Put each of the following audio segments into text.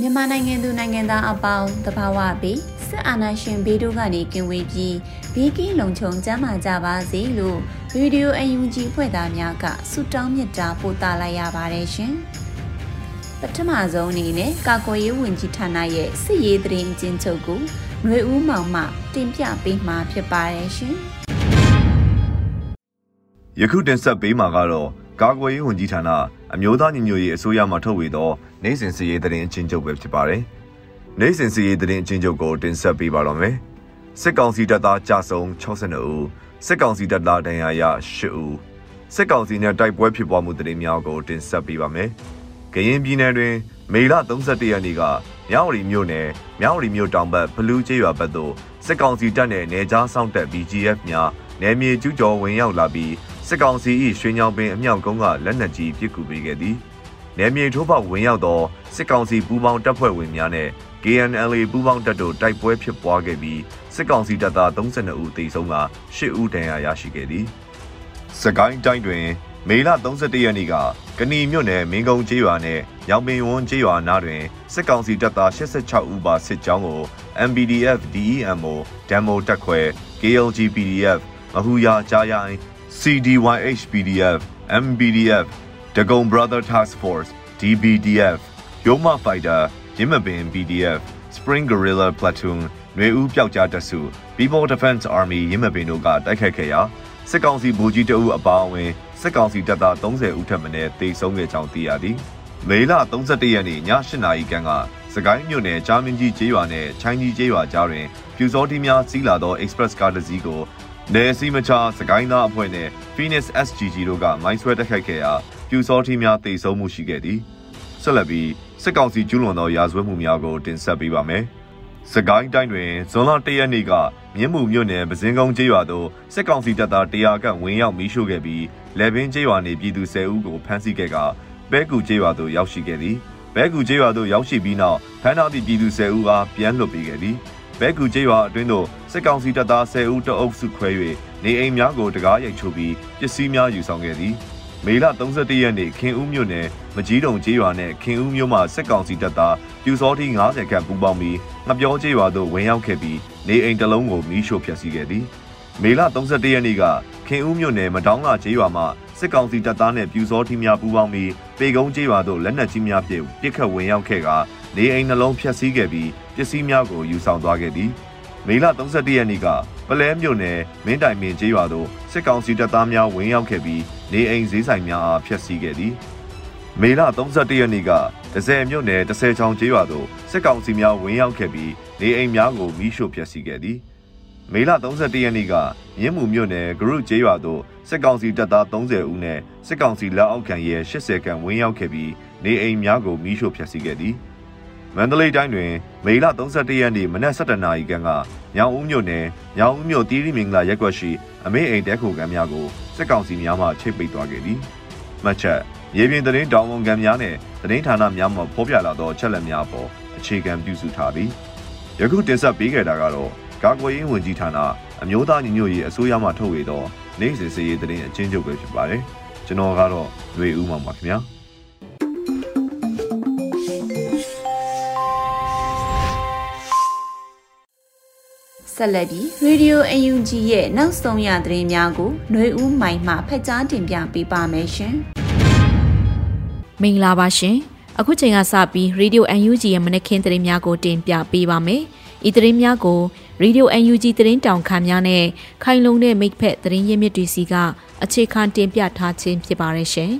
မြန်မာနိုင်ငံသူနိုင်ငံသားအပေါင်းတဘာဝပြီးစစ်အာဏာရှင်ဘေးတို့ကနေကင်းဝေးပြီးဘေးကင်းလုံခြုံကျန်းမာကြပါစေလို့ရေဒီယိုအယူဂျီဖွဲ့သားများကဆုတောင်းမြတ်တာပို့သလိုက်ရပါတယ်ရှင်ပထမဆုံးအနေနဲ့ကာကွယ်ရေးဝန်ကြီးဌာနရဲ့စစ်ရေးသတင်းကျဉ်းချုပ်ကိုຫນွေဦးမောင်မှတင်ပြပေးမှာဖြစ်ပါတယ်ရှင်ယခုတင်ဆက်ပေးမှာကတော့ ကာကွယ်ရေးဝန်ကြီးဌာနအမျိုးသားညီညွတ်ရေးအစိုးရမှထုတ်ဝေသောနိုင်စဉ်စည်ရေးသတင်းအချင်းချုပ်ပဲဖြစ်ပါတယ်။နိုင်စဉ်စည်ရေးသတင်းအချင်းချုပ်ကိုတင်ဆက်ပေးပါတော့မယ်။စစ်ကောင်စီတပ်သားကြဆုံ62ဦးစစ်ကောင်စီတပ်သားဒဏ်ရာရ8ဦးစစ်ကောင်စီနဲ့တိုက်ပွဲဖြစ်ပွားမှုသတင်းများကိုတင်ဆက်ပေးပါမယ်။ကရင်ပြည်နယ်တွင်မေလ31ရက်နေ့ကမြောက်ရီမြို့နယ်မြောက်ရီမြို့တောင်ဘက်ဘလူးကျေးရွာဘက်သို့စစ်ကောင်စီတပ်နဲ့နေကြားစောင့်တပ် BGF များနယ်မြေကျူးကျော်ဝင်ရောက်လာပြီး စစ်ကောင်စီ၏ရွှေညောင်ပင်အမြောက်ကုန်းကလက်နက်ကြီးပစ်ကူပေးခဲ့သည်။နယ်မြေထိုးပေါက်ဝင်ရောက်သောစစ်ကောင်စီပူးပေါင်းတပ်ဖွဲ့ဝင်များနဲ့ KNLA ပူးပေါင်းတပ်တို့တိုက်ပွဲဖြစ်ပွားခဲ့ပြီးစစ်ကောင်စီတပ်သား32ဦးသေဆုံးက10ဦးဒဏ်ရာရရှိခဲ့သည်။စကိုင်းတိုင်းတွင် မေလ31ရက်နေ့ကကဏီမြို့နယ်မင်းကုန်းကျေးရွာနဲ့ရောင်ပင်ဝန်းကျေးရွာနားတွင်စစ်ကောင်စီတပ်သား86ဦးပါစစ်ကြောင်းကို MBDF DEMO ဒမ်မိုတက်ခွဲ KLG PDF မဟူယာကြားရိုင်း CDYH PDF MBDF ဒဂုံ Brother Task Force DBDF Yoma Fighter ရင်းမပင် PDF Spring Guerrilla Platoon နွေဦးပျောက်ကြားတပ်စု People Defense Army ရင်းမပင်တို့ကတိုက်ခတ်ခဲ့ရာစစ်ကောင်စီဗိုလ်ကြီးတအုပ်အပါအဝင်စစ်ကောင်စီတပ်သား30ဦးထပ်မံတေဆုံးခဲ့ကြောင်းသိရသည်။မေလ31ရက်နေ့ည8နာရီခန့်ကစကိုင်းမြို့နယ်ကြားမင်းကြီးကျေးရွာနဲ့ချိုင်းကြီးကျေးရွာကြားတွင်ပြူစောတိများစီးလာသော Express ကားတစ်စီးကို နေစီမချစကိုင်းသားအဖွဲ့နဲ့ Phoenix SGG တို့ကမိုင်းဆွဲတိုက်ခိုက်ခဲ့ရာပြူစောထီးများတေဆုံးမှုရှိခဲ့သည်ဆက်လက်ပြီးစစ်ကောင်စီကျူးလွန်သောရာဇဝတ်မှုများကိုတင်ဆက်ပေးပါမယ်စကိုင်းတိုင်းတွင်ဇွန်လ၁ရက်နေ့ကမြင်းမှုမြို့နယ်ပစင်းကုန်းကျေးရွာသို့စစ်ကောင်စီတပ်သား100ခန့်ဝင်ရောက်မီးရှို့ခဲ့ပြီးလေပင်ကျေးရွာနေပြည်သူ10ဦးကိုဖမ်းဆီးခဲ့ကဘဲကူကျေးရွာသို့ရောက်ရှိခဲ့သည်ဘဲကူကျေးရွာသို့ရောက်ရှိပြီးနောက်ဖမ်းထားသည့်ပြည်သူ10ဦးအားပြန်လွှတ်ပေးခဲ့သည် ဘဲကူကျေးရွာအတွင်းသို့စစ်ကောင်စီတပ်သား10ဦးတအုပ်စုခွဲ၍နေအိမ်များကိုတကားရိုက်ချိုးပြီးပစ္စည်းများယူဆောင်ခဲ့သည်မေလ31ရက်နေ့ခင်ဦးမြို့နယ်မကြီးတုံကျေးရွာနဲ့ခင်ဦးမြို့မှာစစ်ကောင်စီတပ်သားပြူစောတိ90ခန့်ပူးပေါင်းပြီးငပြောကျေးရွာသို့ဝင်ရောက်ခဲ့ပြီးနေအိမ်တစ်လုံးကိုမီးရှို့ဖျက်ဆီးခဲ့သည်မေလ31ရက်နေ့ကခင်ဦးမြို့နယ်မတောင်းလာကျေးရွာမှာစစ်ကောင်စီတပ်သားနဲ့ပြူစောတိများပူးပေါင်းပြီးပေကုန်းကျေးရွာသို့လက်နက်ကြီးများဖြင့်ပစ်ခတ်ဝင်ရောက်ခဲ့ကနေအိမ်နှလုံးဖျက်ဆီးခဲ့ပြီး ပစ္စည်းများကိုယူဆောင်သွားခဲ့သည်မေလ31ရက်နေ့ကပလဲမြို့နယ်မင်းတိုင်မင်းကျေးရွာသို့စစ်ကောင်စီတပ်သားများဝင်ရောက်ခဲ့ပြီးနေအိမ်ဈေးဆိုင်များအားဖျက်ဆီးခဲ့သည်မေလ31ရက်နေ့ကဒဇယ်မြို့နယ်10ချောင်းကျေးရွာသို့စစ်ကောင်စီများဝင်ရောက်ခဲ့ပြီးနေအိမ်များကိုမိရှို့ဖျက်ဆီးခဲ့သည်မေလ31ရက်နေ့ကမြင်းမှုမြို့နယ်ဂရုကျေးရွာသို့စစ်ကောင်စီတပ်သား30ဦးနဲ့စစ်ကောင်စီလက်အောက်ခံရဲ80ခန့်ဝင်ရောက်ခဲ့ပြီးနေအိမ်များကိုမိရှို့ဖျက်ဆီးခဲ့သည် မန္တလေးတိုင်းတွင်မေလ31ရက်နေ့မနက်7:00နာရီခန့်ကညောင်ဦးမြို့နယ်ညောင်ဦးမြို့တီးရီမင်္ဂလာရက်ကွက်ရှိအမေအိမ်တဲခိုကမ်းများကိုစစ်ကောင်စီများမှချိတ်ပိတ်သွားခဲ့သည်။မှတ်ချက်ရေပြင်သတင်းတောင်ဝန်ခံများနဲ့သတင်းဌာနများမှဖော်ပြလာသောချက်လက်များပေါ်အခြေခံပြုစုထားသည်။ယခုတင်ဆက်ပေးခဲ့တာကတော့ကာကွယ်ရေးဝန်ကြီးဌာနအမျိုးသားညီညွတ်ရေးအစိုးရမှထုတ်ဝေသောနိုင်စဉ်စည်ရေးသတင်းအချင်းချုပ်ပဲဖြစ်ပါတယ်။ကျွန်တော်ကတော့ຫນွေဦးမှာပါခင်ဗျာ။ ဆက်လက်ပြီး Radio UNG ရဲ့နောက်ဆုံးရသတင်းများကိုຫນွေဦးမိုင်မှဖတ်ကြားတင်ပြပေးပါမယ်ရှင်။မင်္ဂလာပါရှင်အခုချိန်ကစပြီး Radio UNG ရဲ့မနက်ခင်းသတင်းများကိုတင်ပြပေးပါမယ်ဤသတင်းများကို Radio UNG သတင်းတောင်ခံများနဲ့ခိုင်လုံတဲ့မိတ်ဖက်သတင်းရင်းမြစ်တွေစီကအခြေခံတင်ပြထားခြင်းဖြစ်ပါတယ်ရှင်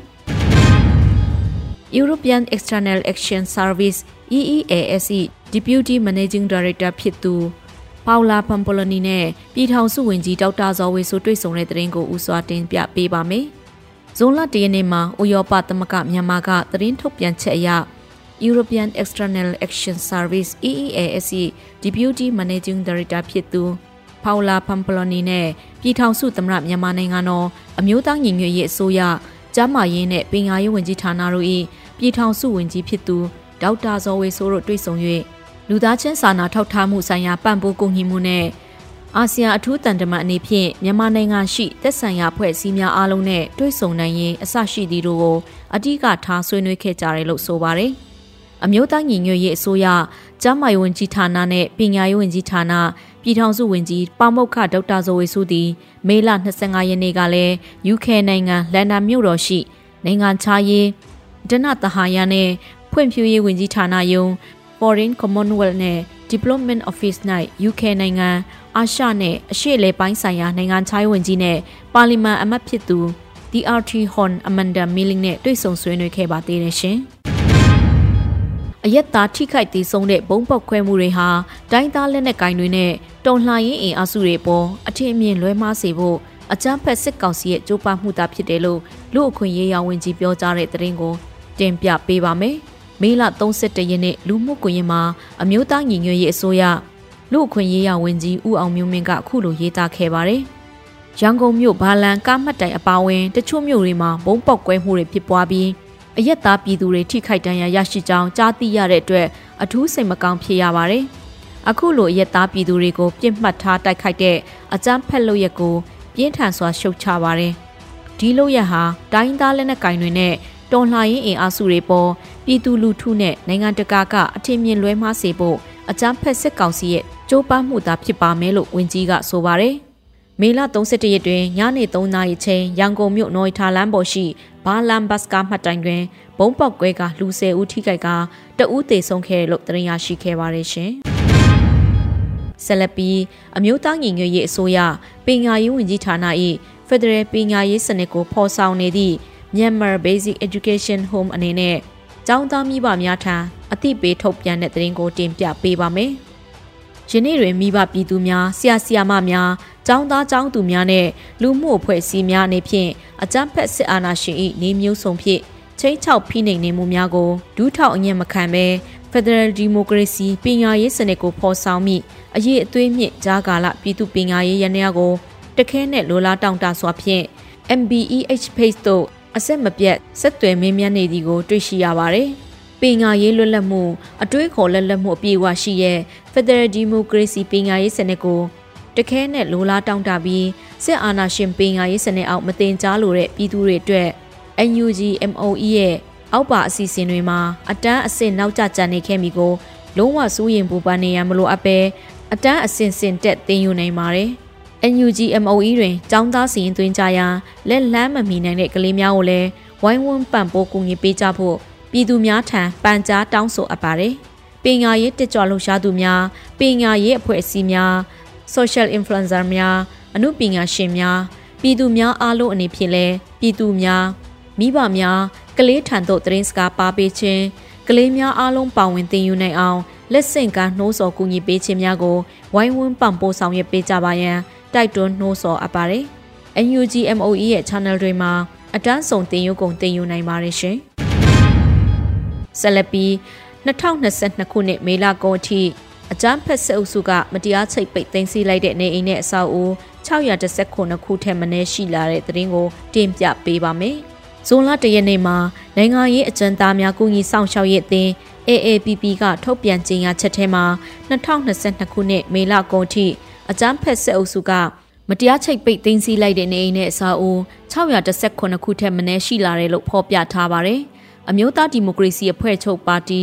European External Action Service EEAS Deputy Managing Director ဖြစ်သူ ပေါလာဖမ်ပိုလနီနဲ့ပြည်ထောင်စုဝန်ကြီးဒေါက်တာဇော်ဝေဆိုတွေ့ဆုံတဲ့သတင်းကိုဦးစွာတင်ပြပေးပါမယ်။ဇွန်လ၁ရက်နေ့မှာဥရောပသမဂ္ဂမြန်မာကသတင်းထုတ်ပြန်ချက်အရ European External Action Service EEAS Deputy Managing Director ဖြစ်သူပေါလာဖမ်ပိုလနီနဲ့ပြည်ထောင်စုသမ္မတမြန်မာနိုင်ငံတော်အမျိုးသားညီညွတ်ရေးအစိုးရကျန်းမာရေးနဲ့ပညာရေးဝန်ကြီးဌာနတို့၏ပြည်ထောင်စုဝန်ကြီးဖြစ်သူဒေါက်တာဇော်ဝေဆိုးတို့တွေ့ဆုံ၍ လူသားချင်းစာနာထောက်ထားမှုဆိုင်ရာပံ့ပိုးကူညီမှုနဲ့အာဆီယံအထူးတန်တမန်အနေဖြင့်မြန်မာနိုင်ငံရှိသက်ဆိုင်ရာဖွဲ့စည်းများအားလုံးနဲ့တွေ့ဆုံနိုင်ရင်အဆရှိသည်တို့ကိုအ धिक ထားဆွေးနွေးခဲ့ကြတယ်လို့ဆိုပါတယ်။အမျိုးသားညီညွတ်ရေးအစိုးရကျန်းမာရေးဝန်ကြီးဌာနနဲ့ပညာရေးဝန်ကြီးဌာနပြည်ထောင်စုဝန်ကြီးပါမုတ်ခဒေါက်တာဇော်ဝေစုသည်မေလ25ရက်နေ့ကလည်း UK နိုင်ငံလန်ဒန်မြို့တော်ရှိနိုင်ငံခြားရေးဒနတဟာယနဲ့ဖွံ့ဖြိုးရေးဝန်ကြီးဌာနယုံ Foreign Commonwealth နဲ့ Development Office ၌ UK နိုင်ငံအာရှနဲ့အရှေ့အလယ်ပိုင်းဆိုင်ရာနိုင်ငံခြားရေးဝန်ကြီးနဲ့ပါလီမန်အမတ်ဖြစ်သူ DRT Hon Amanda Milling နဲ့တွေ့ဆုံဆွေးနွေးခဲ့ပါသေးတယ်ရှင်။အယက်သားထိခိုက်သေးဆုံးတဲ့ဘုံပေါက်ခွဲမှုတွေဟာတိုင်းသားလက်နက်ကင်တွေနဲ့တုံလှန်ရေးအင်အားစုတွေပေါ်အထင်အမြင်လွဲမှားစေဖို့အကြမ်းဖက်စစ်ကောင်စီရဲ့ကြိုးပမ်းမှုသာဖြစ်တယ်လို့လူအခွင့်ရေးရောင်ဝင်ကြီးပြောကြားတဲ့သတင်းကိုတင်ပြပေးပါမယ်။ မေလ31ရက်နေ့လူမှုကွန်ရက်မှာအမျိုးသားညီညွတ်ရေးအစိုးရလူအခွင့်ရေးရဝန်ကြီးဦးအောင်မျိုးမင်းကအခုလိုရေးသားခဲ့ပါတယ်။ရန်ကုန်မြို့ဘာလန်ကားမှတ်တိုင်အပါဝင်တချို့မြို့တွေမှာဘုံပေါက်ကွဲမှုတွေဖြစ်ပွားပြီးအရက်သားပြည်သူတွေထိခိုက်ဒဏ်ရာရရှိကြောင်းကြားသိရတဲ့အတွက်အထူးစိတ်မကောင်းဖြစ်ရပါတယ်။အခုလိုအရက်သားပြည်သူတွေကိုပြစ်မှတ်ထားတိုက်ခိုက်တဲ့အကြမ်းဖက်လုပ်ရက်ကိုပြင်းထန်စွာရှုတ်ချပါတယ်။ဒီလုပ်ရက်ဟာတိုင်းသားလက်နက်ကင်တွေနဲ့တော်လှန်ရေးအင်အားစုတွေပေါ် ပြည်သူလူထုနဲ့နိုင်ငံတကာကအထင်မြင်လွဲမှားစေဖို့အကြမ်းဖက်စစ်ကောင်စီရဲ့ကြိုးပမ်းမှုသာဖြစ်ပါမယ်လို့ဝန်ကြီးကဆိုပါတယ်။မေလ31ရက်တွင်ညနေ3နာရီချိန်ရန်ကုန်မြို့နော်ရီထာလမ်းပေါ်ရှိဘာလန်ဘတ်ကာမှတ်တိုင်တွင်ဘုံပေါက်ကွဲကလူ၁၀ဦးထိခိုက်ကတအူးသေဆုံးခဲ့လို့သတင်းရရှိခဲ့ပါတယ်ရှင်။ဆက်လက်ပြီးအမျိုးသားညီညွတ်ရေးအစိုးရပညာရေးဝန်ကြီးဌာန၏ဖက်ဒရယ်ပညာရေးစနစ်ကိုဖော်ဆောင်နေသည့် Myanmar Basic Education Home အနေနဲ့ ကျောင်းသားမိဘများထံအသိပေးထုတ်ပြန်တဲ့သတင်းကိုတင်ပြပေးပါမယ်။ယနေ့တွင်မိဘပြည်သူများဆရာဆရာမများကျောင်းသားကျောင်းသူများနဲ့လူမှုအဖွဲ့အစည်းများအနေဖြင့်အကြမ်းဖက်စစ်အာဏာရှင်၏နေမျိုးစုံဖြင့်ချိန်ချောက်ဖိနှိပ်နေမှုများကိုဒူးထောက်အညံ့မခံဘဲ Federal Democracy ပညာရေးစနစ်ကိုဖော်ဆောင်မိအရေးအသွေးမြင့်ဂျာကာလပြည်သူပညာရေးရန်ရာကိုတခဲနဲ့လိုလားတောင့်တစွာဖြင့် MBEH page တို့ အဆက်မပြတ်ဆက်သွယ်မင်းမြတ်နေသည်ကိုတွေ့ရှိရပါတယ်။ပညာရေးလွတ်လပ်မှုအတွေးခေါ်လက်လက်မှုအပြည့်အဝရှိရဲ့ Federal Democracy ပညာရေးစနစ်ကိုတခဲနဲ့လိုလားတောင်းတပြီးစစ်အာဏာရှင်ပညာရေးစနစ်အောက်မတင်ကြားလိုတဲ့ပြည်သူတွေအတွက် NUG MOE ရဲ့အောက်ပါအစီအစဉ်တွေမှာအတန်းအဆင့်နောက်ကျကျန်နေခဲ့မိကိုလုံးဝစိုးရင်ပူပန်နေရမလို့အပဲအတန်းအဆင့်ဆင့်တက်တင်ယူနိုင်ပါတယ်။ NUG MOE တွင်ចောင်းသားစီရင်သွင်းကြရာလက်လန်းမမီနိုင်တဲ့ကလေးများကိုလည်းဝိုင်းဝန်းပံ့ပိုးကူညီပေးကြဖို့ပြည်သူများထံပန်ကြားတောင်းဆိုအပ်ပါတယ်။ပညာရေးတက်ကြွလှုပ်ရှားသူများပညာရေးအဖွဲ့အစည်းများ social influencer များအမှုပညာရှင်များပြည်သူများအားလုံးအနေဖြင့်လည်းပြည်သူများမိဘများကလေးထံသို့သတင်းစကားပါပေးခြင်းကလေးများအားလုံးပါဝင်သင်ယူနိုင်အောင်လက်ဆင့်ကမ်းနှိုးဆော်ကူညီပေးခြင်းများကိုဝိုင်းဝန်းပံ့ပိုးဆောင်ရွက်ပေးကြပါရန် တိုက်တွန်းနှိုးဆော်အပ်ပါတယ်။ NUG MOE ရဲ့ channel တွေမှာအတန်းစုံတင်ယူကုန်တင်ယူနိုင်ပါတယ်ရှင်။ဆက်လက်ပြီး2022ခုနှစ်မေလကုန်အထိအကြမ်းဖက်စစ်အုပ်စုကမတရားချိတ်ပိတ်သိမ်းဆည်းလိုက်တဲ့နေအိမ်နဲ့အဆောက်အဦ619ခုထက်မနည်းရှိလာတဲ့သတင်းကိုတင်ပြပေးပါမယ်။ဇွန်လတရက်နေ့မှာနိုင်ငံရေးအကြံသားများကူညီဆောင်ရှောက်ရေးအသင်း AAPP ကထုတ်ပြန်ကြေညာချက်ထဲမှာ2022ခုနှစ်မေလကုန်အထိ အကြမ်းဖက်စစ်အုပ်စုကမတရားချိတ်ပိတ်သိမ်းဆည်းလိုက်တဲ့နေအိမ်နဲ့အဆောက်အဦ619ခုထက်မနည်းရှိလာတယ်လို့ဖော်ပြထားပါတယ်။အမျိုးသားဒီမိုကရေစီအဖွဲ့ချုပ်ပါတီ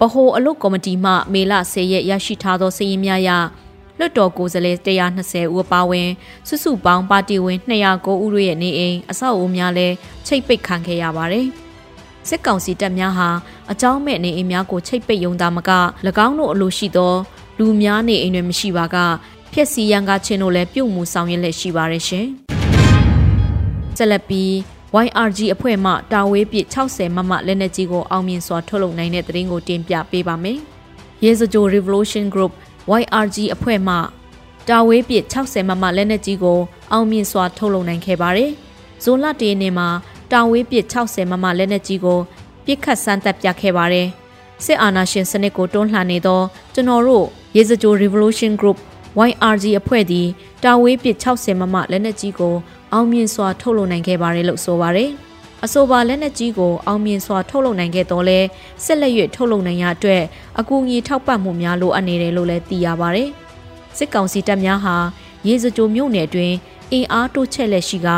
ဗဟိုအလုပ်ကော်မတီမှမေလ10ရက်ရရှိထားသောစာရင်းများအရလွှတ်တော်ကိုယ်စားလှယ်120ဦးပါဝင်စုစုပေါင်းပါတီဝင်209ဦးရဲ့နေအိမ်အဆောက်အဦများလည်းချိတ်ပိတ်ခံခဲ့ရပါတယ်။စစ်ကောင်စီတပ်များဟာအကြောင်းမဲ့နေအိမ်များကိုချိတ်ပိတ်ယုံသားမက၎င်းတို့အလိုရှိသောလူများနေအိမ်တွေမရှိပါက ဖျက်ဆီးရန်ကားခြင်းတို့လည်းပြုတ်မှုဆောင်ရွက်လက်ရှိပါရဲ့ရှင်။ဆက်လက်ပြီး YRG အဖွဲ့မှတာဝေးပစ်60မမလက်နက်ကြီးကိုအောင်မြင်စွာထုတ်လုပ်နိုင်တဲ့သတင်းကိုတင်ပြပေးပါမယ်။ရေစကြို Revolution Group YRG အဖွဲ့မှတာဝေးပစ်60မမလက်နက်ကြီးကိုအောင်မြင်စွာထုတ်လုပ်နိုင်ခဲ့ပါတယ်။ဇွန်လတရနေ့မှာတာဝေးပစ်60မမလက်နက်ကြီးကိုပြစ်ခတ်စမ်းသပ်ပြခဲ့ပါတယ်။စစ်အာဏာရှင်စနစ်ကိုတွန်းလှန်နေသောကျွန်တော်တို့ရေစကြို Revolution Group YRG အဖွဲ့သည်တာဝေးပစ်60မမလက်နက်ကြီးကိုအောင်မြင်စွာထုတ်လုပ်နိုင်ခဲ့ပါတယ်လို့ဆိုပါတယ်။အဆိုပါလက်နက်ကြီးကိုအောင်မြင်စွာထုတ်လုပ်နိုင်ခဲ့တော့လဲဆက်လက်၍ထုတ်လုပ်နိုင်ရအတွက်အကူအညီထောက်ပံ့မှုများလိုအပ်နေတယ်လို့လည်းသိရပါတယ်။စစ်ကောင်စီတပ်များဟာရေစကြိုမြို့နယ်တွင်အင်အားတိုးချဲ့လက်ရှိက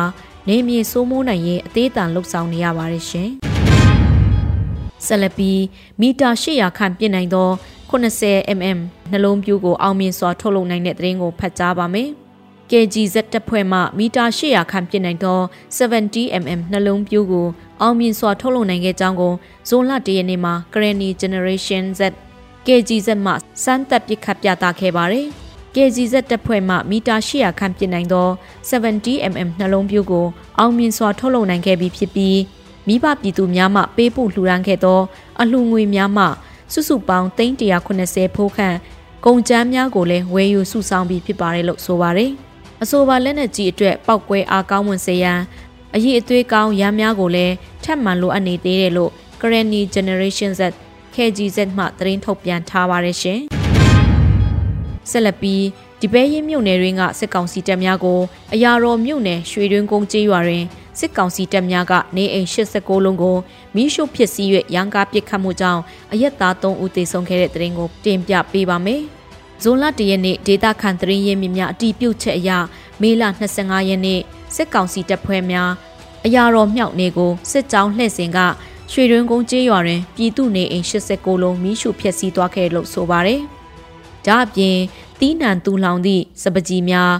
နေမြေစိုးမိုးနိုင်ရေးအသေးအံလှုပ်ဆောင်နေရပါတယ်ရှင်။ဆက်လက်ပြီးမီတာ800ခန့်ပြည့်နိုင်သော 80mm နှလုံးပြူးကိုအောင်မြင်စွာထုတ်လုပ်နိုင်တဲ့သတင်းကိုဖတ်ကြားပါမယ်။ KGZ တပ်ဖွဲ့မှမီတာ800ခန့်ပြည့်နိုင်သော 70mm နှလုံးပြူးကိုအောင်မြင်စွာထုတ်လုပ်နိုင်ခဲ့ကြောင်းကိုဇွန်လ၁ရက်နေ့မှာ Granny Generation Z KGZ မှစမ်းသပ်ပစ်ခတ်ပြသခဲ့ပါတယ်။ KGZ တပ်ဖွဲ့မှမီတာ800ခန့်ပြည့်နိုင်သော 70mm နှလုံးပြူးကိုအောင်မြင်စွာထုတ်လုပ်နိုင်ခဲ့ပြီးဖြစ်ပြီးမိဘပြည်သူများမှပေးပို့လှူဒါန်းခဲ့သောအလှူငွေများမှ စုစုပေါင်း380ဖိုးခန့်ကုန်ကျန်းများကိုလည်းဝယ်ယူစုဆောင်းပြီးဖြစ်ပါတယ်လို့ဆိုပါတယ်။အဆိုပါလက်နက်ကြီးအတွက်ပောက်ကွဲအားကောင်းဝင်စေရန်အရေးအသွေးကောင်းရမ်းများကိုလည်းထပ်မံလိုအပ်နေသေးတယ်လို့ Granny Generation Z KGZ မှသတင်းထုတ်ပြန်ထားပါတယ်ရှင်။ဆက်လက်ပြီးဒီပဲရင်မြို့နယ်တွင်ကစစ်ကောင်စီတပ်များကိုအရာတော်မြို့နယ်ရွှေတွင်းကုန်းကျေးရွာတွင် စစ်ကောင်စီတပ်များကနေအိမ်86လုံးကိုမိရှုဖြစ်စည်း၍ရန်ကားပစ်ခတ်မှုကြောင့်အရက်သား3ဦးသေဆုံးခဲ့တဲ့တဲ့ရင်ကိုတင်ပြပေးပါမယ်။ဇွန်လ၁ရက်နေ့ဒေတာခန်သတင်းရင်းမြစ်များအတီးပြုတ်ချက်အရမေလ25ရက်နေ့စစ်ကောင်စီတပ်ဖွဲ့များအရာတော်မြောက်နေကိုစစ်ကြောင်းလှည့်စဉ်ကရွှေတွင်းကုန်းကျေးရွာတွင်ပြည်သူနေအိမ်86လုံးမိရှုဖျက်ဆီးသွားခဲ့လို့ဆိုပါတယ်။ဒါအပြင်တီးနံတူလောင်သည့်စပကြီးများ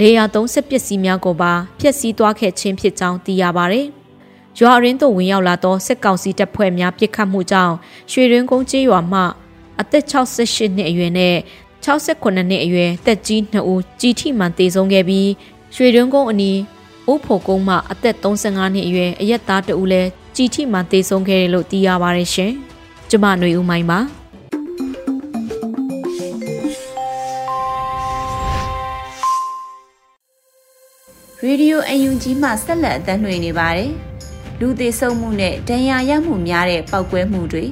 လေယာသုံးစစ်ပစ္စည်းများကိုပါဖျက်ဆီးသွားခဲ့ခြင်းဖြစ်ကြောင်းသိရပါတယ်။ရွာရင်းသို့ဝင်ရောက်လာသောစစ်ကောင်စီတပ်ဖွဲ့များပစ်ခတ်မှုကြောင့်ရွှေရင်းကုန်းကျေးရွာမှအသက်68နှစ်အရွယ်နဲ့68နှစ်အရွယ်တက်ကြီး2ဦးကြီးထိမှန်တေဆုံးခဲ့ပြီးရွှေရင်းကုန်းအနီးအိုးဖို့ကုန်းမှအသက်35နှစ်အရွယ်အရက်သားတဦးလည်းကြီးထိမှန်တေဆုံးခဲ့တယ်လို့သိရပါတယ်ရှင်။ကျမຫນွေဦးမိုင်းပါ။ ရေဒီယိုအန်ယူဂျီမှဆက်လက်အသံလွှင့်နေပါတယ်။လူသေးဆုံးမှုနဲ့ဒဏ်ရာရမှုများတဲ့ပောက်ကွဲမှုတွေ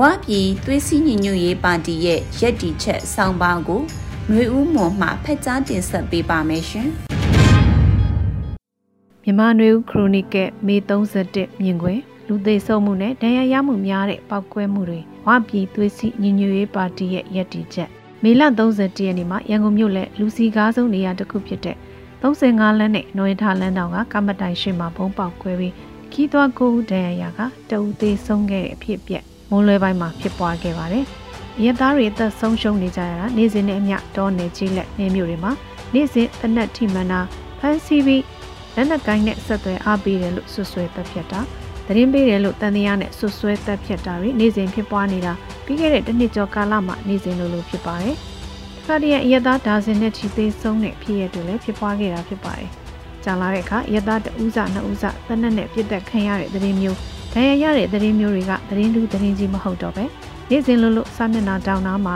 ဝါပြည်သွေးစည်းညီညွတ်ရေးပါတီရဲ့ရက်တီချက်ဆောင်းပါးကိုမျိုးဦးမွန်မှဖက်ကြားတင်ဆက်ပေးပါမယ်ရှင်။မြန်မာနွေဦးခရိုနီကယ်မေ31မြင်ကွယ်လူသေးဆုံးမှုနဲ့ဒဏ်ရာရမှုများတဲ့ပောက်ကွဲမှုတွေဝပြည်သွေးစည်းညီညွတ်ရေးပါတီရဲ့ရက်တီချက်မေလ31ရက်နေ့မှာရန်ကုန်မြို့နယ်လူစီကားဆုံးနေရာတစ်ခုဖြစ်တဲ့ 35လမ်းနဲ့နိုရင်ထာလမ်းတောင်ကကမ္မတိုင်ရှိမှာဘုံပေါက်ခွဲပြီးခီးသွွားကိုဒဏ်ရာကတအူသေးဆုံးခဲ့တဲ့အဖြစ်ပြက်မုံလွဲပိုင်းမှာဖြစ်ပွားခဲ့ပါတယ်။ရဲသားတွေအသက်ဆုံးရှုံးနေကြရတာနေ့စဉ်နဲ့အမျှတောနယ်ကြီးလက်နေမျိုးတွေမှာနေ့စဉ်တနက်ထိမှန်တာဖန်စီပြီးလက်နက်ကိုင်းနဲ့ဆက်သွယ်အားပေးတယ်လို့ဆွဆွဲသက်ဖြတ်တာသတင်းပေးတယ်လို့တန်တရားနဲ့ဆွဆွဲသက်ဖြတ်တာတွေနေ့စဉ်ဖြစ်ပွားနေတာပြီးခဲ့တဲ့တစ်နှစ်ကျော်ကာလမှာနေ့စဉ်လိုလိုဖြစ်ပါတယ်။ ဖတ်ရအရသားဒါဇင်နဲ့ချီသေးဆုံးတဲ့ဖြစ်ရတွေလည်းဖြစ်ပွားခဲ့တာဖြစ်ပါတယ်။ကြာလာတဲ့အခါအရသားတဦးစနှစ်ဦးစသနက်နဲ့ပြစ်တက်ခံရတဲ့သတင်းမျိုးဒဏ်ရာရတဲ့သတင်းမျိုးတွေကသတင်းတူသတင်းကြီးမဟုတ်တော့ပဲနေ့စဉ်လိုလိုစာမျက်နှာတောင်းနာမှာ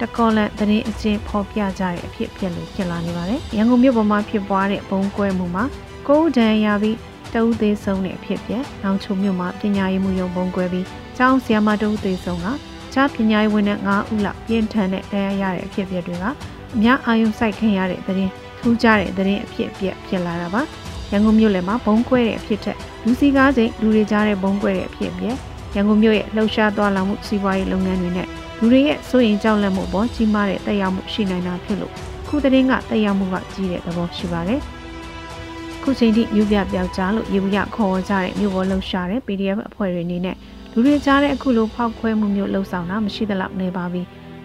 တကောလန်သတင်းအချင်းဖော်ပြကြတဲ့အဖြစ်ဖြစ်လို့ဖြစ်လာနေပါတယ်။ရန်ကုန်မြို့ပေါ်မှာဖြစ်ပွားတဲ့ဘုံကွဲမှုမှာကိုဦးဒဏ်ရာပြီးတဦးသေးဆုံးတဲ့အဖြစ်ပြ။နောင်ချုံမြို့မှာပညာရေးမှုရုံဘုံကွဲပြီးကျောင်းဆရာမတဦးသေးဆုံးက ခြားပညာရေးဝန်ထမ်း9ဦးလောက်ပြင်းထန်တဲ့တရားရတဲ့အဖြစ်အပျက်တွေကအများအာရုံစိုက်ခင်ရတဲ့သတင်းထူးခြားတဲ့သတင်းအဖြစ်အပျက်ဖြစ်လာတာပါရန်ကုန်မြို့လယ်မှာဘုံကွဲတဲ့အဖြစ်ထက်လူစီကားစိတ်လူတွေကြားတဲ့ဘုံကွဲတဲ့အဖြစ်အပျက်ရန်ကုန်မြို့ရဲ့လှုပ်ရှားသွားလာမှုစီးပွားရေးလုပ်ငန်းတွေနဲ့လူတွေရဲ့စိုးရင်ကြောက်လန့်မှုပေါ်ကြီးမားတဲ့တက်ရောက်မှုရှိနိုင်တာဖြစ်လို့ခုသတင်းကတက်ရောက်မှုကကြီးတဲ့သဘောရှိပါတယ်ခုချိန်ထိမြို့ပြပြောက်ကြားလို့ရေဘူးရခေါ်ကြတဲ့မြို့ပေါ်လှုပ်ရှားတဲ့ PDF အဖွဲ့တွေအနေနဲ့ လူတွေကြားတဲ့အခုလိုဖောက်ခွဲမှုမျိုးလှုပ်ဆောင်တာမရှိသလောက်နေပါပြီ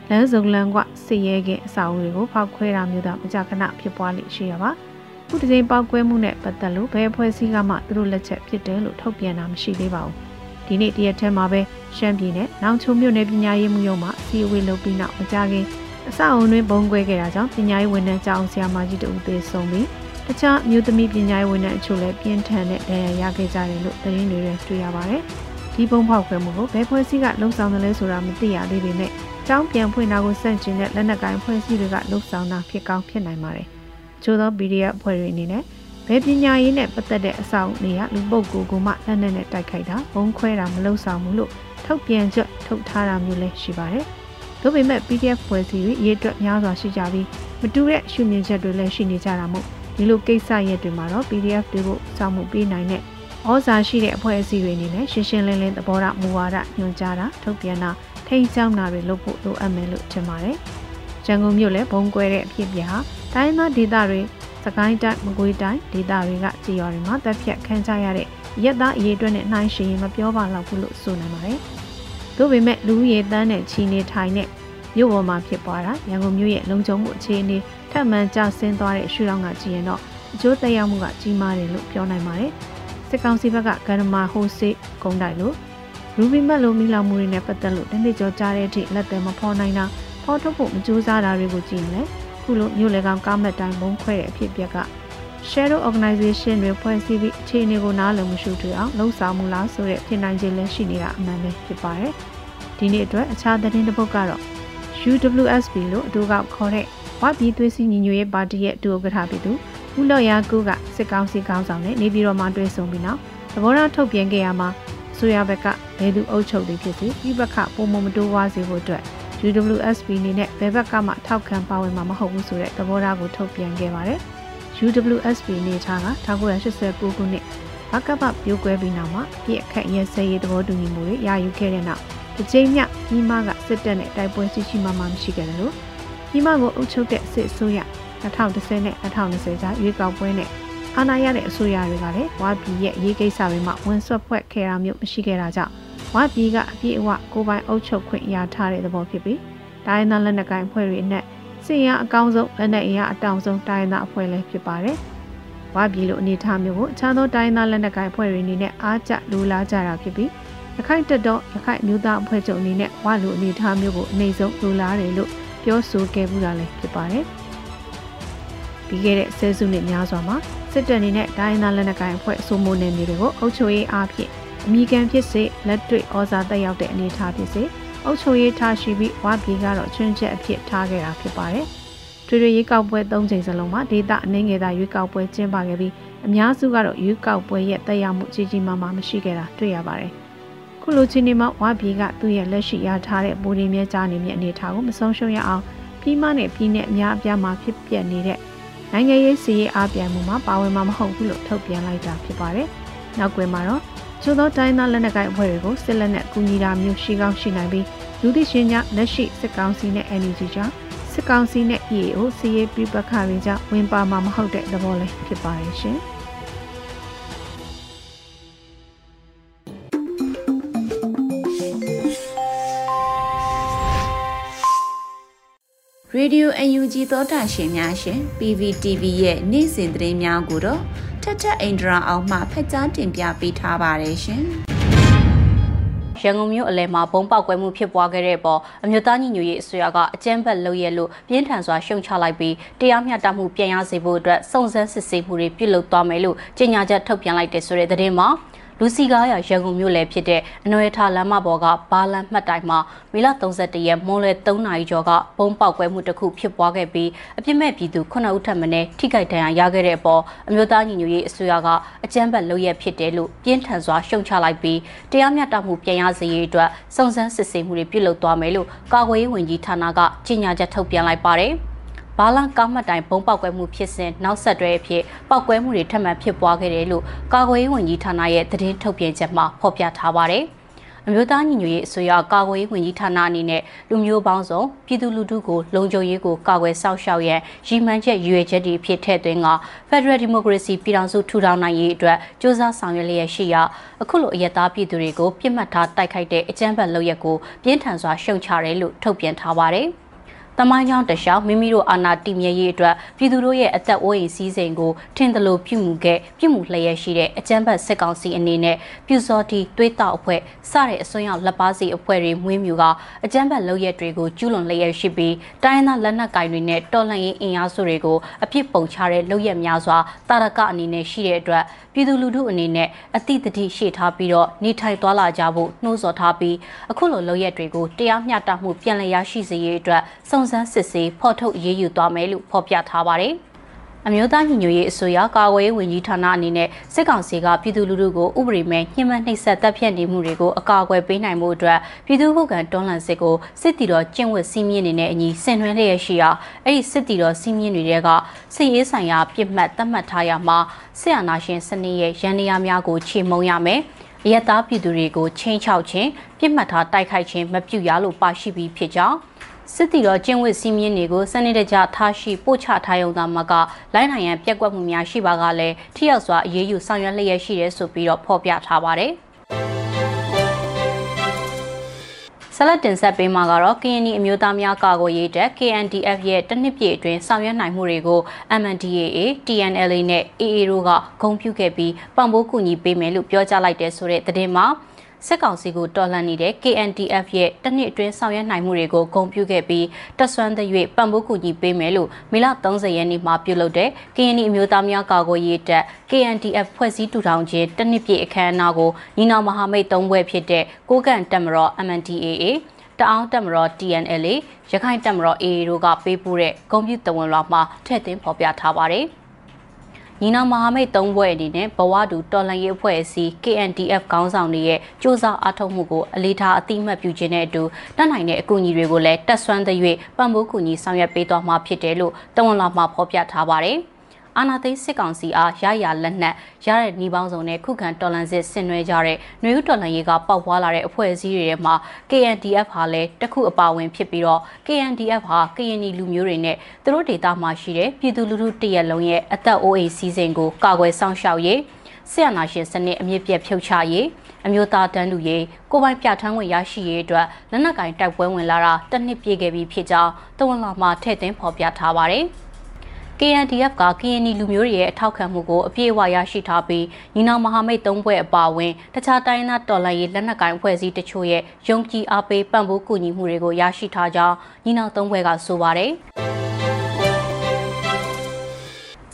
လမ်းစုံလမ်းကစစ်ရဲခင်အစာအုပ်တွေကိုဖောက်ခွဲတာမျိုးတော့မကြခဏဖြစ်ပွားလိရှိရပါခုတစ်ချိန်ပောက်ကွဲမှုနဲ့ပတ်သက်လို့ဘယ်အဖွဲ့အစည်းကမှသူတို့လက်ချက်ဖြစ်တယ်လို့ထုတ်ပြန်တာမရှိသေးပါဘူးဒီနေ့တရက်ထဲမှာပဲရှမ်းပြည်နယ်နောင်ချုံမြို့နယ်ပညာရေးမှုရုံးမှအစည်းအဝေးလုပ်ပြီးနောက်မကြခင်အဆောက်အုံတွင်ဘုံကွဲခဲ့တာကြောင့်ပညာရေးဝန်ထမ်းကြောင်းဆရာမကြီးတို့သေဆုံးပြီးတခြားမြို့သမီးပညာရေးဝန်ထမ်းအချို့လည်းပြင်းထန်တဲ့ဒဏ်ရာရခဲ့ကြတယ်လို့သတင်းတွေတွေ့ရပါတယ်။ ဒီပုံဖောက်ခွဲမှုကိုဘယ်ဖွဲ့စည်းကလှုံ့ဆော်တယ်လဲဆိုတာမသိရသေးပေမဲ့ကျောင်းပြန်ဖွင့်တာကိုစန့်ကျင်တဲ့လက်နက်ကိုင်ဖွဲ့စည်းတွေကလှုံ့ဆော်တာဖြစ်ကောင်းဖြစ်နိုင်ပါတယ်။ချို့သော PDF ဖွဲ့တွေအနေနဲ့ဘယ်ပညာရေးနဲ့ပတ်သက်တဲ့အဆောက်အဦတွေကလူပုဂ္ဂိုလ်ကမှလက်နက်နဲ့တိုက်ခိုက်တာဘုံခွဲတာမလုပ်ဆောင်ဘူးလို့ထုတ်ပြန်ချက်ထုတ်ထားတာမျိုးလည်းရှိပါတယ်။ဒါပေမဲ့ PDF ဖွဲ့စည်းတွေရေးအတွက်များစွာရှိကြပြီးမတူတဲ့ရှုမြင်ချက်တွေလည်းရှိနေကြတာမို့ဒီလိုကိစ္စရက်တွေမှာတော့ PDF တွေကိုစောင့်မှုပေးနိုင်တဲ့ ဩဇာရှိတဲ့အဖွဲ့အစည်းတွေအနေနဲ့ရှင်းရှင်းလင်းလင်းသဘောထားမူဝါဒညွှန်ကြားတာထုတ်ပြန်တာထိန်းကျောင်းတာတွေလုပ်ဖို့လိုအပ်မယ်လို့ထင်ပါတယ်။ရန်ကုန်မြို့လည်းဘုံကွဲတဲ့အဖြစ်ပြဟာတိုင်းသားဒေသတွေစကိုင်းတိုင်းမကွေးတိုင်းဒေသတွေကကြေးရွာတွေမှာတပ်ဖြတ်ခံကြရတဲ့ရက်သားအရေးအတွက်နဲ့နှိုင်းယှဉ်ရင်မပြောပါတော့ဘူးလို့ဆိုနိုင်ပါတယ်။သို့ပေမဲ့လူဦးရေတန်းနဲ့ချီနေထိုင်တဲ့မြို့ပေါ်မှာဖြစ်ပွားတာရန်ကုန်မြို့ရဲ့လုံခြုံမှုအခြေအနေထပ်မံကျဆင်းသွားတဲ့ရှုထောင့်ကကြည့်ရင်တော့အကျိုးသက်ရောက်မှုကကြီးမားတယ်လို့ပြောနိုင်ပါတယ်။ စစ်ကောင်စီဘက်ကဂန္ဓမာဟိုစေးဂုံတိုက်လို့ရူဘီမက်လိုမိလောင်မှုတွေနဲ့ပတ်သက်လို့တနေ့ကျော်ကြားတဲ့အထိလက်သည်မဖော်နိုင်တာဖော်ထုတ်ဖို့မကြိုးစားတာတွေကိုကြည့်ရင်လည်းခုလိုမြို့လေကောင်ကားမက်တိုင်းဘုံခွဲတဲ့အဖြစ်အပျက်က Shadow Organization တွေဖွဲ့စည်းပြီးအခြေအနေကိုနားလည်မှုရှုထွေးအောင်လှုံ့ဆော်မှုလားဆိုတဲ့ပြင်နိုင်ခြင်းလည်းရှိနေတာအမှန်ပဲဖြစ်ပါတယ်။ဒီနေ့အတွက်အခြားသတင်းတစ်ပုဒ်ကတော့ UWSP လို့အတူကခေါ်တဲ့ဝပြည်သွေးစည်းညီညွတ်ရေးပါတီရဲ့ဒုဥက္ကဋ္ဌဖြစ်သူ ဦးလော်ရာကူကစစ်ကောင်စီခေါင်းဆောင်နဲ့နေပြည်တော်မှာတွေ့ဆုံပြီးနောက်သဘောထားထုတ်ပြန်ခဲ့ရမှာဆိုရဘက်ကဘယ်သူအုပ်ချုပ်တွေဖြစ်စေပြပခပုံမမတိုးဝါစေဖို့အတွက် UWSP အနေနဲ့ဘယ်ဘက်ကမှထောက်ခံပါဝင်မှာမဟုတ်ဘူးဆိုတဲ့သဘောထားကိုထုတ်ပြန်ခဲ့ပါတယ်။ UWSP နေထားက1989ခုနှစ်ဘကပပြိုးကွဲပြီးနောက်မှာပြည့်အခက်ရဲစဲရေးသဘောတူညီမှုတွေရယူခဲ့တဲ့နောက်တစ်ချိန်မြကြီးမားကစစ်တပ်နဲ့တိုက်ပွဲရှိရှိမှမှမရှိခဲ့တယ်လို့ကြီးမားကိုအုပ်ချုပ်တဲ့စစ်အစိုးရ 2010နဲ့2020ကြားရွေးကောက်ပွဲနဲ့အာဏာရတဲ့အစိုးရတွေကလည်းဝါပြည်ရဲ့ရေးကိစ္စတွေမှာဝန်ဆွတ်ဖွဲ့ခဲ့တာမျိုးမရှိခဲ့တာကြောင့်ဝါပြည်ကအပြည့်အဝကိုပိုင်အုပ်ချုပ်ခွင့်ရထားတဲ့သဘောဖြစ်ပြီးတိုင်းသားလက်နက်ကိုင်အဖွဲ့တွေနဲ့စစ်ရအကောင်းဆုံးလက်နက်အင်အားအတောင်ဆုံးတိုင်းသားအဖွဲ့လည်းဖြစ်ပါတယ်။ဝါပြည်လိုအနေအထားမျိုးကိုအခြားသောတိုင်းသားလက်နက်ကိုင်အဖွဲ့တွေအနေနဲ့အားကျလိုလားကြတာဖြစ်ပြီးရခိုင်တက်တော့ရခိုင်မျိုးသားအဖွဲ့ချုပ်အနေနဲ့ဝါလိုအနေအထားမျိုးကိုအနေဆုံးလိုလားတယ်လို့ပြောဆိုခဲ့မှုတာလည်းဖြစ်ပါတယ်။ ပြီးခဲ့တဲ့ဆယ်စုနှစ်များစွာမှာစစ်တပ်အနေနဲ့ဒိုင်းသားလက်နက်ကိုင်အဖွဲ့အစိုးမိုးနယ်မြေတွေကိုအုပ်ချုပ်ရေးအားဖြင့်အမိကန်ဖြစ်စေလက်တွေ့ဩဇာတက်ရောက်တဲ့အနေအထားဖြစ်စေအုပ်ချုပ်ရေးထားရှိပြီးဝါပြည်ကတော့ချွင်းချက်အဖြစ်ထားခဲ့တာဖြစ်ပါတယ်။ထွေထွေရွေးကောက်ပွဲ၃ချိန်စလုံးမှာဒေတာအနေငယ်သာရွေးကောက်ပွဲကျင်းပခဲ့ပြီးအများစုကတော့ရွေးကောက်ပွဲရဲ့တက်ရောက်မှုကြီးကြီးမားမားမရှိခဲ့တာတွေ့ရပါတယ်။ခုလိုချင်းနေမှာဝါပြည်ကသူ့ရဲ့လက်ရှိရထားတဲ့ဘူရီမြဲကြားနေမြအနေထားကိုမဆုံးရှုံးရအောင်ပြီးမနဲ့ပြီးနဲ့အများအပြားမှာဖြစ်ပျက်နေတဲ့ နိုင်ငံရေးစီရေးအားပြိုင်မှုမှာပါဝင်မှာမဟုတ်ဘူးလို့ထုတ်ပြန်လိုက်တာဖြစ်ပါတယ်။နောက်ကွယ်မှာတော့ချို့သောတိုင်းသားလက်နက်ကိုင်အဖွဲ့တွေကိုစစ်လက်နက်ကူညီတာမျိုးရှိကောင်းရှိနိုင်ပြီးလူသိရှင်ကြားလက်ရှိစစ်ကောင်စီနဲ့ NUG ကြောင့်စစ်ကောင်စီနဲ့ EAO စီရေးပြပခါတွေကြောင့်ဝင်ပါမှာမဟုတ်တဲ့သဘောလည်းဖြစ်ပါတယ် ရှင်။ Radio UNG သောတာရှင်များရှင် PVTV ရဲ့နေ့စဉ်သတင်းများကိုတော့ထက်ထက်အင်ဒရာအောင်မှဖက်ကြားတင်ပြပေးထားပါတယ်ရှင်။ရန်ကုန်မြို့အလဲမှာဘုံပေါက်ကွဲမှုဖြစ်ပွားခဲ့တဲ့ပေါ်အမျိုးသားညီညွတ်ရေးအစိုးရကအကြမ်းဖက်လုပ်ရလို့ပြင်းထန်စွာရှုံချလိုက်ပြီးတရားမျှတမှုပြန်ရစေဖို့အတွက်စုံစမ်းစစ်ဆေးမှုတွေပြုလုပ်သွားမယ်လို့ကြေညာချက်ထုတ်ပြန်လိုက်တဲ့ဆိုတဲ့သတင်းမှာ လူစီကားရရန်ကုန်မြို့လယ်ဖြစ်တဲ့အနွယ်ထလမ်းမပေါ်ကဘာလန်မှတ်တိုင်မှာမေလ31ရက်မွန်းလွဲ3နာရီကျော်ကဘုံပေါက်ကွဲမှုတစ်ခုဖြစ်ပွားခဲ့ပြီးအပြစ်မဲ့ပြည်သူ9ဦးထပ်မံထိခိုက်ဒဏ်ရာရခဲ့တဲ့အပေါ်အမျိုးသားညီညွတ်ရေးအစိုးရကအကြမ်းဖက်လုပ်ရဖြစ်တယ်လို့ပြင်းထန်စွာရှုံချလိုက်ပြီးတရားမျှတမှုပြန်ရစေရေးအတွက်စုံစမ်းစစ်ဆေးမှုတွေပြုလုပ်သွားမယ်လို့ကာကွယ်ရေးဝန်ကြီးဌာနကကြေညာချက်ထုတ်ပြန်လိုက်ပါတယ်။ ဘာလန်ကားမှတ်တိုင်ဘုံပေါက်ကွဲမှုဖြစ်စဉ်နောက်ဆက်တွဲအဖြစ်ပေါက်ကွဲမှုတွေထပ်မံဖြစ်ပွားခဲ့တယ်လို့ကာကွယ်ရေးဝန်ကြီးဌာနရဲ့သတင်းထုတ်ပြန်ချက်မှာဖော်ပြထားပါတယ်။အမျိုးသားညီညွတ်ရေးအစိုးရကာကွယ်ရေးဝန်ကြီးဌာနအနေနဲ့လူမျိုးပေါင်းစုံပြည်သူလူထုကိုလုံခြုံရေးကိုကာကွယ်စောင့်ရှောက်ရန်ရည်မှန်းချက်ရွေချက်တွေဖြစ်တဲ့တွင်က Federal Democracy ပြည်ထောင်စုထူထောင်နိုင်ရေးအတွက်စ조사ဆောင်ရွက်လျက်ရှိရာအခုလိုအယက်သားပြည်သူတွေကိုပြစ်မှတ်ထားတိုက်ခိုက်တဲ့အကြမ်းဖက်လုပ်ရက်ကိုပြင်းထန်စွာရှုံချတယ်လို့ထုတ်ပြန်ထားပါတယ်။ မိုင်းချောင်းတလျှောက်မိမိတို့အာဏာတည်မြဲရေးအတွက်ပြည်သူတို့ရဲ့အသက်အိုးအိမ်စည်းစိမ်ကိုထင်သလိုပြုမှုခဲ့ပြုမှုလျက်ရှိတဲ့အကြမ်းဖက်စစ်ကောင်စီအနေနဲ့ပြူစော်တီတွေးတောက်အဖွဲ့စတဲ့အစွန်းရောက်လက်ပါစီအဖွဲ့တွေမွေးမြူကအကြမ်းဖက်လုပ်ရက်တွေကိုကျူးလွန်လျက်ရှိပြီးတိုင်းသားလက်နက်ကိုင်တွေနဲ့တော်လှန်ရေးအင်အားစုတွေကိုအပြစ်ပုံချတဲ့လုပ်ရက်များစွာတာရကအနေနဲ့ရှိတဲ့အတွက်ပြည်သူလူထုအနေနဲ့အတိတ်တိရှေ့ထားပြီးတော့နေထိုင်သွားလာကြဖို့နှိုးဆော်ထားပြီးအခုလိုလုပ်ရက်တွေကိုတရားမျှတမှုပြန်လည်ရရှိစေရေးအတွက်စုံစမ်းစစ်ဆေးဖော်ထုတ်ရေးယူသွားမယ်လို့ဖော်ပြထားပါတယ်။ အမျိုးသားညီညွတ်ရေးအစိုးရကာကွယ်ရေးဝန်ကြီးဌာနအနေနဲ့စစ်ကောင်စီကပြည်သူလူထုကိုဥပဒေမဲ့ညှဉ်းပန်းနှိပ်စက်တပ်ဖြတ်နေမှုတွေကိုအကာအကွယ်ပေးနိုင်မှုအတွက်ပြည်သူ့ခုခံတွန်းလှန်စစ်ကိုစစ်တီတော်ကျင့်ဝတ်စည်းမျဉ်းနေတဲ့အညီဆင်နွှဲလျက်ရှိရာအဲ့ဒီစစ်တီတော်စည်းမျဉ်းတွေကစစ်ရေးဆိုင်ရာပြစ်မှတ်သတ်မှတ်ထားရမှာစစ်အာဏာရှင်စနစ်ရဲ့ရန်နေရာများကိုချေမှုန်းရမယ်အယက်သားပြည်သူတွေကိုချင်းချောက်ခြင်းပြစ်မှတ်ထားတိုက်ခိုက်ခြင်းမပြုရလို့ပါရှိပြီးဖြစ်ကြောင်း စစ်တီတော်ကျင်းဝတ်စည်းမျဉ်းတွေကိုစနစ်တကျထားရှိပို့ချထားရုံသာမကလိုင်းနိုင်ရန်ပြက်ကွက်မှုများရှိပါကလည်းထိရောက်စွာအရေးယူဆောင်ရွက်လျက်ရှိတယ်ဆိုပြီးတော့ဖော်ပြထားပါတယ်။ဆလတ်တင်ဆက်ပေးမှာကတော့ KNY အမျိုးသားများကာကွယ်ရေးတပ် KNDF ရဲ့တနစ်ပြည့်အတွင်းဆောင်ရွက်နိုင်မှုတွေကို MNDAA, TNLA နဲ့ AA တို့ကဂုဏ်ပြုခဲ့ပြီးပံ့ပိုးကူညီပေးမယ်လို့ပြောကြားလိုက်တဲ့ဆိုတဲ့သတင်းမှာ စစ်ကောင်စီကိုတော်လှန်နေတဲ့ KNDF ရဲ့တနစ်အတွင်းဆောင်ရွက်နိုင်မှုတွေကိုဂုဏ်ပြုခဲ့ပြီးတက်ဆွမ်းသရွေ့ပံ့ပိုးကူညီပေးမယ်လို့မေလ30ရက်နေ့မှာပြုလုပ်တဲ့ KND အမျိုးသားများကာကွယ်ရေးတပ် KNDF ဖွဲ့စည်းထူထောင်ခြင်းတနစ်ပြည့်အခမ်းအနားကိုညီနောင်မဟာမိတ်၃ဘွဲ့ဖြစ်တဲ့ကိုကန့်တက်မတော် MNDAA တအောင်းတက်မတော် TNLA ရခိုင်တက်မတော် AA တို့ကပေးပို့တဲ့ဂုံပြူတဝန်လွှာမှာထည့်သွင်းဖော်ပြထားပါတယ်။ ညီနောင်မဟာမိတ်၃ဘွဲ့အနေနဲ့ဘဝတူတော်လှန်ရေးအဖွဲ့အစည်း KNDF ခေါင်းဆောင်တွေရဲ့စ조사အားထုတ်မှုကိုအလေးထားအတိမတ်ပြုခြင်းနဲ့အတူတတ်နိုင်တဲ့အကူအညီတွေကိုလည်းတက်ဆွမ်းသရွေ့ပံ့ပိုးကူညီဆောင်ရွက်ပေးသွားမှာဖြစ်တယ်လို့တဝန်လာမှာဖော်ပြထားပါတယ်။ အာနာသိန်းစစ်ကောင်စီအားရရလက်နက်ရတဲ့နှီးပေါင်းစုံနဲ့ခုခံတော်လှန်စစ်ဆင်နွှဲကြတဲ့နှွေဦးတော်လှန်ရေးကပေါက်ပွားလာတဲ့အဖွဲ့အစည်းတွေထဲမှာ KNDF ဟာလည်းတခုအပါဝင်ဖြစ်ပြီးတော့ KNDF ဟာကရင်နီလူမျိုးတွေနဲ့သူတို့ဒေသမှာရှိတဲ့ပြည်သူလူထုတရက်လုံးရဲ့အသက်အိုးအိမ်စီစဉ်ကိုကာကွယ်စောင့်ရှောက်ရေးဆရာနာရှင်စနစ်အမြင့်ပြတ်ဖြုတ်ချရေးအမျိုးသားတန်းလူရေးကိုပိုင်ပြဋ္ဌာန်းဝင်ရရှိရေးအတွက်လက်နက်ကင်တိုက်ပွဲဝင်လာတာတစ်နှစ်ပြည့်ခဲ့ပြီဖြစ်ကြောင်းတဝန်လာမှာထည့်သွင်းဖော်ပြထားပါတယ်။ KNDF က KNI လူမျိုးတွေရဲ့အထောက်ခံမှုကိုအပြည့်အဝရရှိထားပြီးညီနောင်မဟာမိတ်၃ဘွဲ့အပါအဝင်တခြားတိုင်းသားတော်လှန်ရေးလက်နက်ကိုင်အဖွဲ့အစည်းတချို့ရဲ့ယုံကြည်အားပေးပံ့ပိုးကူညီမှုတွေကိုရရှိထားကြောင်းညီနောင်၃ဘွဲ့ကဆိုပါတယ်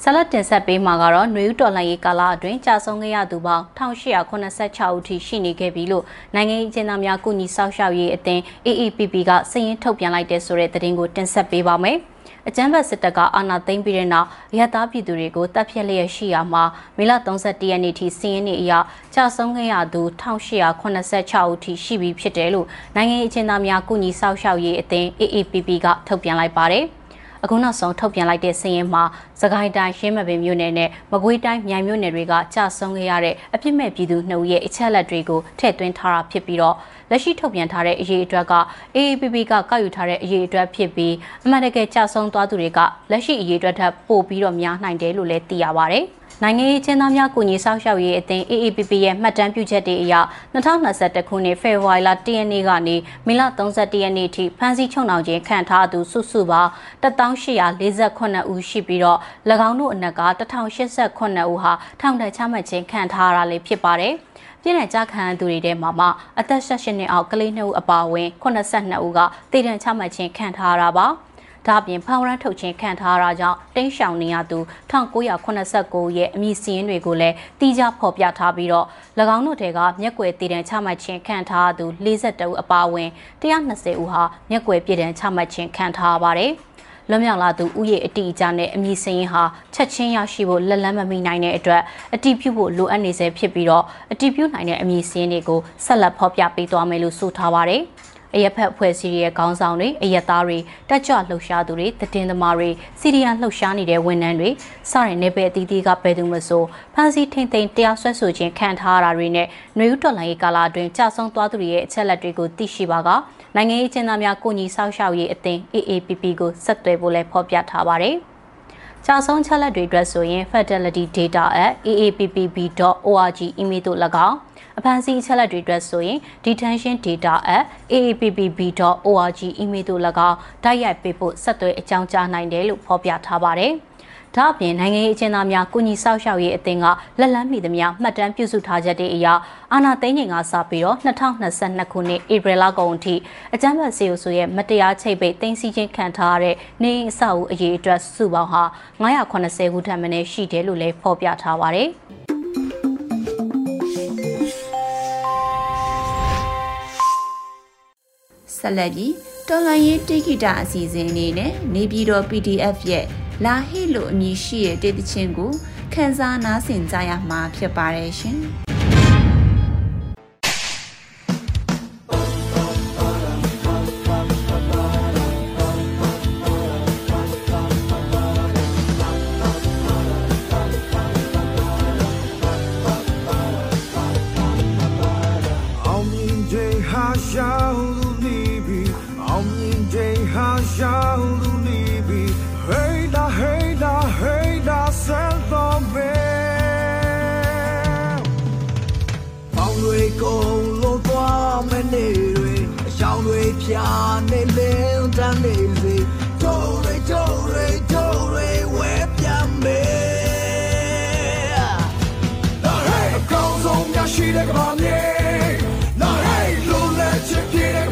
ဆလတ်တင်ဆက်ပေးမှာကတော့ຫນွေဦးတော်လှန်ရေးကာလအတွင်းကြာဆုံးခဲ့ရသူပေါင်း1886ဦးထိရှိနေခဲ့ပြီလို့နိုင်ငံရေးကျင်းသားများကုညီဆောက်ရှောက်ရေးအသင်း AAPP ကစာရင်းထုတ်ပြန်လိုက်တဲ့ဆိုတဲ့သတင်းကိုတင်ဆက်ပေးပါမယ်။ အကြမ်းဖက်စစ်တပ်ကအာဏာသိမ်းပြီးတဲ့နောက်ရဟသားပြည်သူတွေကိုတပ်ဖြတ်လျက်ရှိရာမှာမေလ31ရက်နေ့ထိစီးရင်နေအရကြာဆုံးခဲ့ရသူ1886ဦးထိရှိပြီဖြစ်တယ်လို့နိုင်ငံရေးအကျဉ်းသားများကုညီဆောက်ရှောက်ရေးအသင်း AAPP ကထုတ်ပြန်လိုက်ပါတယ်။အခုနောက်ဆုံးထုတ်ပြန်လိုက်တဲ့စာရင်းမှာစကိုင်းတိုင်းရှင်းမပင်မြို့နယ်နဲ့မကွေးတိုင်းမြိုင်မြို့နယ်တွေကကြာဆုံးခဲ့ရတဲ့အပြစ်မဲ့ပြည်သူနှုတ်ရဲ့အချက်လက်တွေကိုထည့်သွင်းထားတာဖြစ်ပြီးတော့ လက်ရှိထုတ်ပြန်ထားတဲ့အရေးအတွက်က AAPP ကကောက်ယူထားတဲ့အရေးအတွက်ဖြစ်ပြီးအမှန်တကယ်ကြာဆုံးသွားသူတွေကလက်ရှိအရေးအတွက်ထပ်ပို့ပြီးတော့များနိုင်တယ်လို့လည်းသိရပါဗျ။နိုင်ငံရေးချင်းသားများကုညီဆောက်ရှောက်ရေးအသင်း AAPP ရဲ့မှတ်တမ်းပြုချက်တွေအရ2021ခုနှစ်ဖေဖော်ဝါရီလ10ရက်နေ့ကနေမေလ31ရက်နေ့ထိဖမ်းဆီးချုပ်နှောင်ခြင်းခံထားသူစုစုပေါင်း1848ဦးရှိပြီးတော့၎င်းတို့အနက်က1089ဦးဟာထောင်ဒဏ်ချမှတ်ခြင်းခံထားရတာလည်းဖြစ်ပါတယ်။ ပြည်နယ်ကြခံသူတွေထဲမှာမှအသက်18နှစ်အောက်ကလေး2ဦးအပါအဝင်82ဦးကတည်တံ့ချမှတ်ခြင်းခံထားရတာပါ။ဒါပြင်ဖောင်ရန်ထုတ်ခြင်းခံထားရတာကြောင့်တင်းရှောင်နေရသူ1989ရဲ့အမည်စီးရင်တွေကိုလည်းတီးခြားဖော်ပြထားပြီးတော့၎င်းတို့တဲကမျက်ကွယ်တည်တံချမှတ်ခြင်းခံထားသူ42ဦးအပါအဝင်120ဦးဟာမျက်ကွယ်ပြည်တံချမှတ်ခြင်းခံထားပါတယ် လွန်မြောက်လာသူဥယေအတိအကျနဲ့အမည်စရင်ဟာချက်ချင်းရရှိဖို့လက်လန်းမမိနိုင်တဲ့အတွက်အတိပြုဖို့လိုအပ်နေစေဖြစ်ပြီးတော့အတိပြုနိုင်တဲ့အမည်စရင်တွေကိုဆက်လက်ဖော်ပြပေးသွားမယ်လို့ဆိုထားပါတယ်။ အရက်ဖက်အဖွဲ့အစည်းရဲ့ခေါင်းဆောင်တွေအရက်သားတွေတက်ကြွလှုပ်ရှားသူတွေတည်င်းသမားတွေစီရီယံလှုပ်ရှားနေတဲ့ဝန်ထမ်းတွေစတဲ့နေပယ်အသီးသီးကပဲသူမဆိုဖမ်းဆီးထိန်သိမ်းတရားစွဲဆိုခြင်းခံထားရတာတွေနဲ့ຫນွေဦးတော်လိုင်းရေးကာလအတွင်းကြာဆုံးသွားသူတွေရဲ့အချက်လက်တွေကိုသိရှိပါကနိုင်ငံရေးကျင်းသားများကိုညီဆောက်ရှောက်ရေးအသင်း AAPP ကိုဆက်သွယ်ဖို့လည်းဖော်ပြထားပါတယ်။ ကြာဆုံးချက်လက်တွေအတွက်ဆိုရင် fatalitydata@aappb.org email သို့၎င်းအဖန်စီချက်လက်တွေအတွက်ဆိုရင် detention.data@aappb.org email သို့၎င်းတိုက်ရိုက်ပေးဖို့ဆက်သွယ်အကြောင်းကြားနိုင်တယ်လို့ဖော်ပြထားပါတယ်။ ဒါအပြင်နိုင်ငံရေးအကျဉ်းသားများကုညီဆောက်ရှောက်ရေးအသင်းကလက်လန်းမိသမျှမှတ်တမ်းပြုစုထားချက်တွေအရအာဏာသိမ်းချိန်ကစပြီးတော့2022ခုနှစ်ဧပြီလကုန်အထိအကြမ်းဖက်စီအိုဆိုရဲ့မတရားချိတ်ပိတ်သိမ်းဆည်းခြင်းခံထားရတဲ့နေအဆောက်အဦအရေးအတွက်စုပေါင်းဟာ980ခုထပ်မင်းရှိတယ်လို့လည်းဖော်ပြထားပါတယ်ဆက်လက်ပြီးတော်လိုင်းရေးတိကိတာအစီအစဉ်အနေနဲ့နေပြည်တော် PDF ရဲ့ လာဟိလို့အမည်ရှိတဲ့တေးသချင်းကိုခန်းစားနားဆင်ကြရမှာဖြစ်ပါတယ်ရှင်။ ကဘာမြေလာလိုက်စစ်တဲ့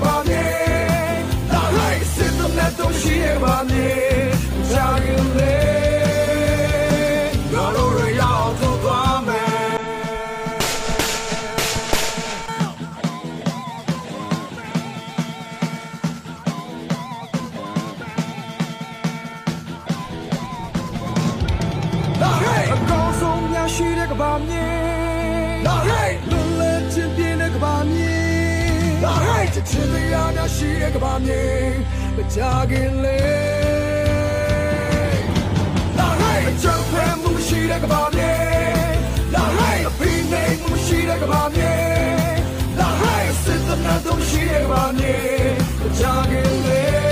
八年，哪里是咱那多西的八年？扎根嘞，高楼里要住多美。哪里高耸呀？许两个八年。哪里沦落成边两个八年？ တော့ရှိတဲ့ကဘာမြေကြာခင်လေကတော့ရအောင်တူသွားမယ်